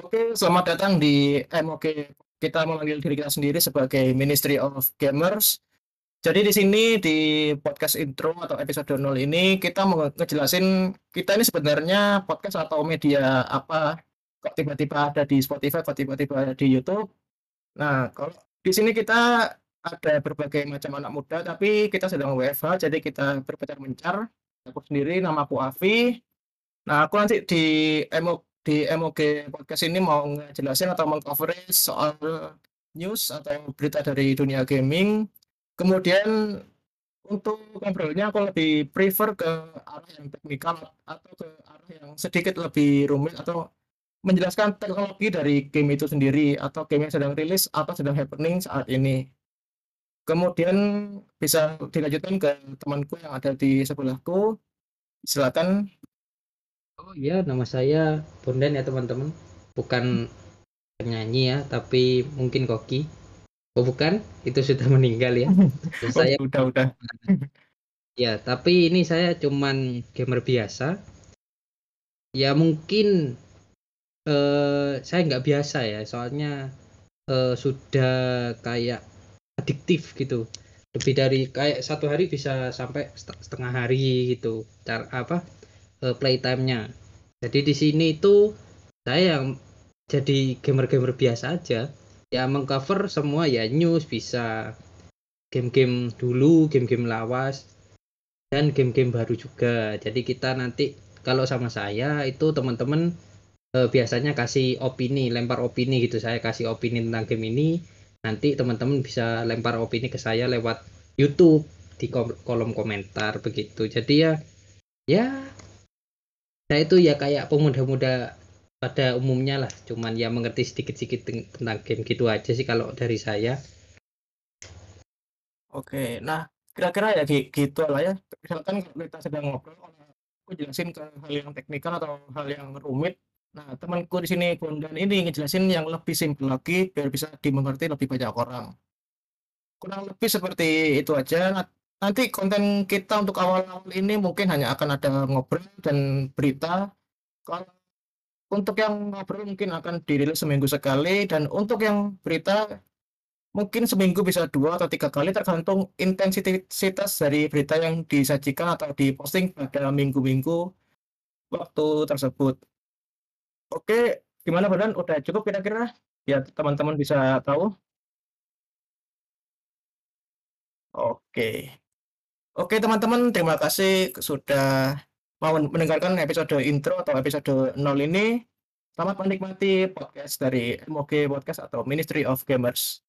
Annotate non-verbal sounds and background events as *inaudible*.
Oke, selamat datang di MOG. Kita memanggil diri kita sendiri sebagai Ministry of Gamers. Jadi di sini di podcast intro atau episode 0 ini kita mau ngejelasin kita ini sebenarnya podcast atau media apa kok tiba-tiba ada di Spotify, kok tiba-tiba ada di YouTube. Nah, kalau di sini kita ada berbagai macam anak muda, tapi kita sedang WFH, jadi kita berpencar mencar. Aku sendiri, nama aku Avi. Nah, aku nanti di MOG di MOG Podcast ini mau ngejelasin atau meng-coverage soal news atau berita dari dunia gaming. Kemudian untuk ngobrolnya aku lebih prefer ke arah yang teknikal atau ke arah yang sedikit lebih rumit atau menjelaskan teknologi dari game itu sendiri atau game yang sedang rilis atau sedang happening saat ini. Kemudian bisa dilanjutkan ke temanku yang ada di sebelahku. Silakan Oh iya, nama saya Bondan ya teman-teman. Bukan penyanyi ya, tapi mungkin koki. Oh bukan, itu sudah *laughs* meninggal ya. Oh, *laughs* saya udah udah. ya, tapi ini saya cuman gamer biasa. Ya mungkin eh saya nggak biasa ya, soalnya eh, sudah kayak adiktif gitu. Lebih dari kayak satu hari bisa sampai set- setengah hari gitu. Cara apa? Eh, playtime-nya. Jadi di sini itu saya yang jadi gamer-gamer biasa aja. Ya mengcover semua ya news bisa game-game dulu, game-game lawas dan game-game baru juga. Jadi kita nanti kalau sama saya itu teman-teman eh, biasanya kasih opini, lempar opini gitu. Saya kasih opini tentang game ini. Nanti teman-teman bisa lempar opini ke saya lewat YouTube di kolom komentar begitu. Jadi ya ya saya itu ya kayak pemuda-muda pada umumnya lah cuman ya mengerti sedikit-sedikit ten- tentang game gitu aja sih kalau dari saya Oke, nah kira-kira ya gi- gitu lah ya. Misalkan kita sedang ngobrol, aku jelasin ke hal yang teknikal atau hal yang rumit. Nah, temanku di sini Bondan ini ngejelasin yang lebih simpel lagi biar bisa dimengerti lebih banyak orang. Kurang lebih seperti itu aja. Nanti konten kita untuk awal-awal ini mungkin hanya akan ada ngobrol dan berita. Kalau untuk yang ngobrol mungkin akan dirilis seminggu sekali dan untuk yang berita mungkin seminggu bisa dua atau tiga kali tergantung intensitas dari berita yang disajikan atau diposting pada minggu-minggu waktu tersebut. Oke, gimana Badan? Udah cukup kira-kira? Ya teman-teman bisa tahu. Oke. Oke teman-teman, terima kasih sudah mau mendengarkan episode intro atau episode 0 ini. Selamat menikmati podcast dari MOG Podcast atau Ministry of Gamers.